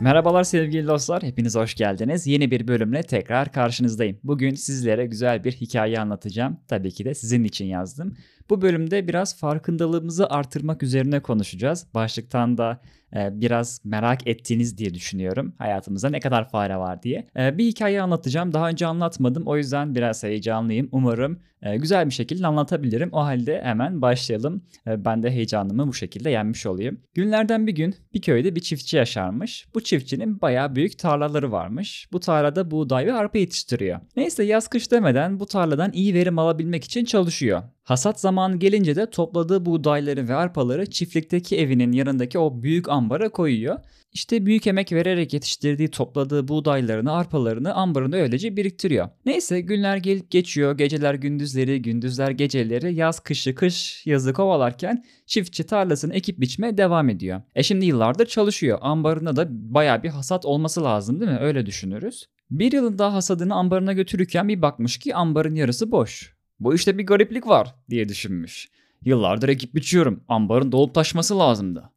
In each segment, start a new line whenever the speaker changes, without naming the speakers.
Merhabalar sevgili dostlar, hepiniz hoş geldiniz. Yeni bir bölümle tekrar karşınızdayım. Bugün sizlere güzel bir hikaye anlatacağım. Tabii ki de sizin için yazdım. Bu bölümde biraz farkındalığımızı artırmak üzerine konuşacağız. Başlıktan da e, biraz merak ettiğiniz diye düşünüyorum. Hayatımızda ne kadar fare var diye. E, bir hikaye anlatacağım. Daha önce anlatmadım. O yüzden biraz heyecanlıyım. Umarım e, güzel bir şekilde anlatabilirim. O halde hemen başlayalım. Ben de heyecanımı bu şekilde yenmiş olayım. Günlerden bir gün bir köyde bir çiftçi yaşarmış. Bu çiftçinin bayağı büyük tarlaları varmış. Bu tarlada buğday ve arpa yetiştiriyor. Neyse yaz kış demeden bu tarladan iyi verim alabilmek için çalışıyor. Hasat zamanı gelince de topladığı buğdayları ve arpaları çiftlikteki evinin yanındaki o büyük ambara koyuyor. İşte büyük emek vererek yetiştirdiği topladığı buğdaylarını, arpalarını ambarında öylece biriktiriyor. Neyse günler gelip geçiyor. Geceler gündüzleri, gündüzler geceleri, yaz kışı, kış yazı kovalarken çiftçi tarlasını ekip biçmeye devam ediyor. E şimdi yıllardır çalışıyor. Ambarında da baya bir hasat olması lazım değil mi? Öyle düşünürüz. Bir yılın daha hasadını ambarına götürürken bir bakmış ki ambarın yarısı boş. Bu işte bir gariplik var diye düşünmüş. Yıllardır ekip biçiyorum. Ambarın dolup taşması lazımdı.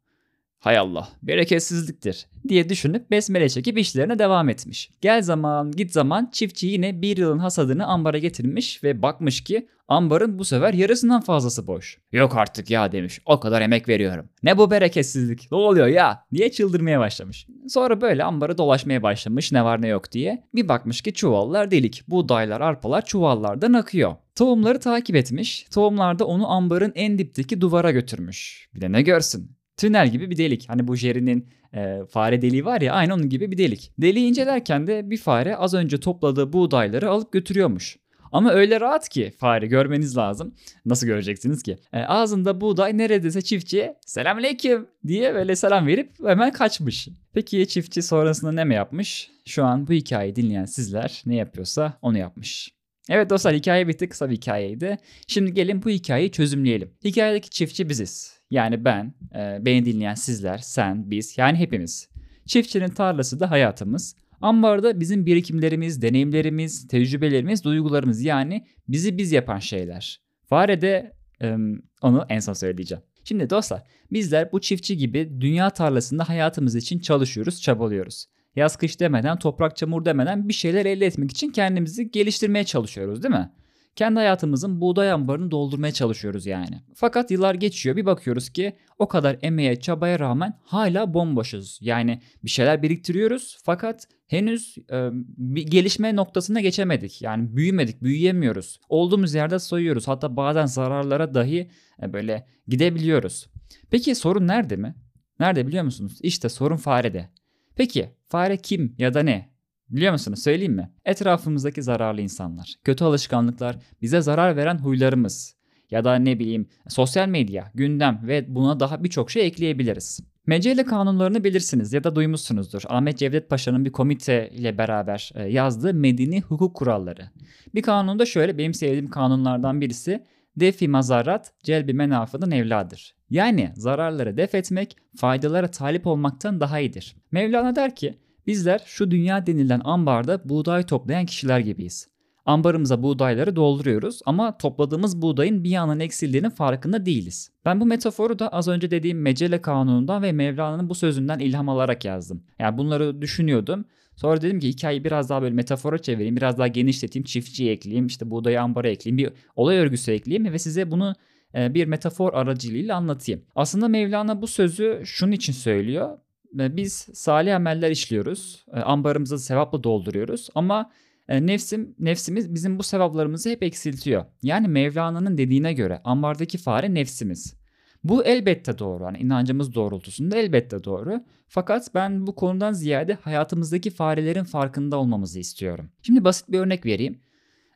Hay Allah bereketsizliktir diye düşünüp besmele çekip işlerine devam etmiş. Gel zaman git zaman çiftçi yine bir yılın hasadını ambara getirmiş ve bakmış ki ambarın bu sefer yarısından fazlası boş. Yok artık ya demiş o kadar emek veriyorum. Ne bu bereketsizlik ne oluyor ya diye çıldırmaya başlamış. Sonra böyle ambarı dolaşmaya başlamış ne var ne yok diye. Bir bakmış ki çuvallar delik buğdaylar arpalar çuvallardan akıyor. Tohumları takip etmiş. Tohumlar da onu ambarın en dipteki duvara götürmüş. Bir de ne görsün tünel gibi bir delik. Hani bu Jerry'nin e, fare deliği var ya aynı onun gibi bir delik. Deliği incelerken de bir fare az önce topladığı buğdayları alıp götürüyormuş. Ama öyle rahat ki fare görmeniz lazım. Nasıl göreceksiniz ki? E, ağzında buğday neredeyse çiftçiye selamünaleyküm diye böyle selam verip hemen kaçmış. Peki çiftçi sonrasında ne mi yapmış? Şu an bu hikayeyi dinleyen sizler ne yapıyorsa onu yapmış. Evet dostlar hikaye bitti kısa bir hikayeydi. Şimdi gelin bu hikayeyi çözümleyelim. Hikayedeki çiftçi biziz. Yani ben, e, beni dinleyen sizler, sen, biz yani hepimiz. Çiftçinin tarlası da hayatımız. Ambarda bizim birikimlerimiz, deneyimlerimiz, tecrübelerimiz, duygularımız yani bizi biz yapan şeyler. Fare de e, onu en son söyleyeceğim. Şimdi dostlar bizler bu çiftçi gibi dünya tarlasında hayatımız için çalışıyoruz, çabalıyoruz. Yaz kış demeden, toprak çamur demeden bir şeyler elde etmek için kendimizi geliştirmeye çalışıyoruz değil mi? Kendi hayatımızın buğday ambarını doldurmaya çalışıyoruz yani. Fakat yıllar geçiyor bir bakıyoruz ki o kadar emeğe çabaya rağmen hala bomboşuz. Yani bir şeyler biriktiriyoruz fakat henüz e, bir gelişme noktasına geçemedik. Yani büyümedik, büyüyemiyoruz. Olduğumuz yerde soyuyoruz. Hatta bazen zararlara dahi e, böyle gidebiliyoruz. Peki sorun nerede mi? Nerede biliyor musunuz? İşte sorun farede. Peki fare kim ya da ne? Biliyor musunuz söyleyeyim mi? Etrafımızdaki zararlı insanlar, kötü alışkanlıklar, bize zarar veren huylarımız ya da ne bileyim sosyal medya, gündem ve buna daha birçok şey ekleyebiliriz. Mecelle kanunlarını bilirsiniz ya da duymuşsunuzdur. Ahmet Cevdet Paşa'nın bir komite ile beraber e, yazdığı medeni hukuk kuralları. Bir kanunda şöyle benim sevdiğim kanunlardan birisi defi mazarat celbi menafının evladır. Yani zararları def etmek faydalara talip olmaktan daha iyidir. Mevlana der ki Bizler şu dünya denilen ambarda buğday toplayan kişiler gibiyiz. Ambarımıza buğdayları dolduruyoruz ama topladığımız buğdayın bir yanın eksildiğinin farkında değiliz. Ben bu metaforu da az önce dediğim Mecelle Kanunu'ndan ve Mevlana'nın bu sözünden ilham alarak yazdım. Yani bunları düşünüyordum. Sonra dedim ki hikayeyi biraz daha böyle metafora çevireyim, biraz daha genişleteyim, çiftçiyi ekleyeyim, işte buğdayı ambara ekleyeyim, bir olay örgüsü ekleyeyim ve size bunu e, bir metafor aracılığıyla anlatayım. Aslında Mevlana bu sözü şunun için söylüyor biz salih ameller işliyoruz. Ambarımızı sevapla dolduruyoruz ama nefsim nefsimiz bizim bu sevaplarımızı hep eksiltiyor. Yani Mevlana'nın dediğine göre ambardaki fare nefsimiz. Bu elbette doğru. Yani inancımız doğrultusunda elbette doğru. Fakat ben bu konudan ziyade hayatımızdaki farelerin farkında olmamızı istiyorum. Şimdi basit bir örnek vereyim.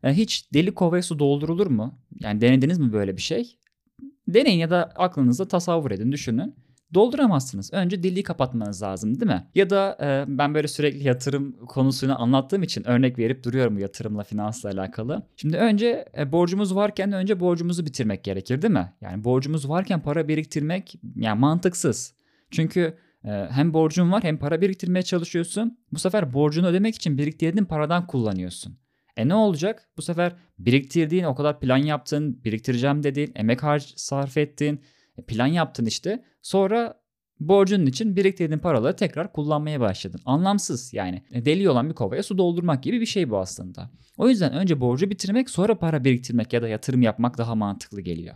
Hiç deli kovaya su doldurulur mu? Yani denediniz mi böyle bir şey? Deneyin ya da aklınızda tasavvur edin, düşünün dolduramazsınız. Önce deliği kapatmanız lazım değil mi? Ya da e, ben böyle sürekli yatırım konusunu anlattığım için örnek verip duruyorum yatırımla finansla alakalı. Şimdi önce e, borcumuz varken önce borcumuzu bitirmek gerekir değil mi? Yani borcumuz varken para biriktirmek yani mantıksız. Çünkü e, hem borcun var hem para biriktirmeye çalışıyorsun. Bu sefer borcunu ödemek için biriktirdiğin paradan kullanıyorsun. E ne olacak? Bu sefer biriktirdiğin o kadar plan yaptın, biriktireceğim dediğin, emek harc sarf ettin, e, plan yaptın işte. Sonra Borcunun için biriktirdiğin paraları tekrar kullanmaya başladın. Anlamsız yani. E, deli olan bir kovaya su doldurmak gibi bir şey bu aslında. O yüzden önce borcu bitirmek sonra para biriktirmek ya da yatırım yapmak daha mantıklı geliyor.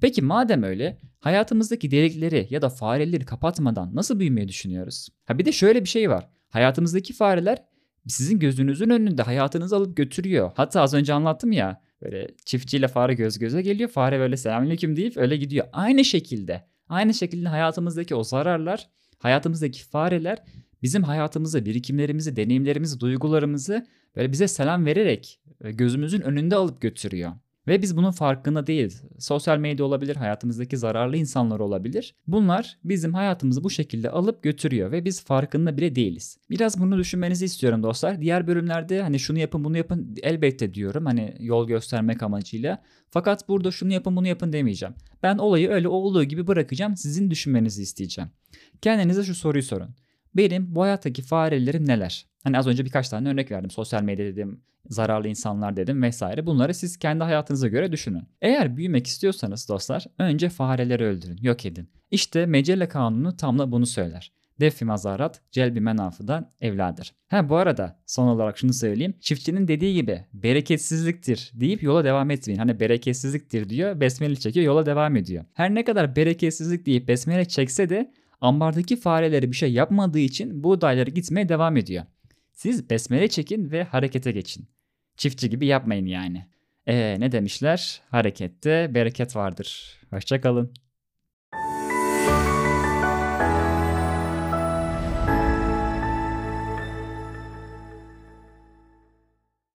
Peki madem öyle hayatımızdaki delikleri ya da fareleri kapatmadan nasıl büyümeyi düşünüyoruz? Ha bir de şöyle bir şey var. Hayatımızdaki fareler sizin gözünüzün önünde hayatınızı alıp götürüyor. Hatta az önce anlattım ya böyle çiftçiyle fare göz göze geliyor. Fare böyle selamünaleyküm deyip öyle gidiyor. Aynı şekilde aynı şekilde hayatımızdaki o zararlar, hayatımızdaki fareler bizim hayatımızı, birikimlerimizi, deneyimlerimizi, duygularımızı böyle bize selam vererek gözümüzün önünde alıp götürüyor. Ve biz bunun farkında değiliz. Sosyal medya olabilir, hayatımızdaki zararlı insanlar olabilir. Bunlar bizim hayatımızı bu şekilde alıp götürüyor ve biz farkında bile değiliz. Biraz bunu düşünmenizi istiyorum dostlar. Diğer bölümlerde hani şunu yapın bunu yapın elbette diyorum hani yol göstermek amacıyla. Fakat burada şunu yapın bunu yapın demeyeceğim. Ben olayı öyle olduğu gibi bırakacağım sizin düşünmenizi isteyeceğim. Kendinize şu soruyu sorun. Benim bu hayattaki farelerim neler? Hani az önce birkaç tane örnek verdim. Sosyal medya dedim, zararlı insanlar dedim vesaire. Bunları siz kendi hayatınıza göre düşünün. Eğer büyümek istiyorsanız dostlar önce fareleri öldürün, yok edin. İşte Mecelle Kanunu tam da bunu söyler. Defi mazarat, celbi menafıdan evladır. Ha bu arada son olarak şunu söyleyeyim. Çiftçinin dediği gibi bereketsizliktir deyip yola devam etmeyin. Hani bereketsizliktir diyor, besmele çekiyor, yola devam ediyor. Her ne kadar bereketsizlik deyip besmele çekse de ambardaki fareleri bir şey yapmadığı için buğdayları gitmeye devam ediyor. Siz besmele çekin ve harekete geçin. Çiftçi gibi yapmayın yani. Ee, ne demişler? Harekette bereket vardır. Hoşçakalın.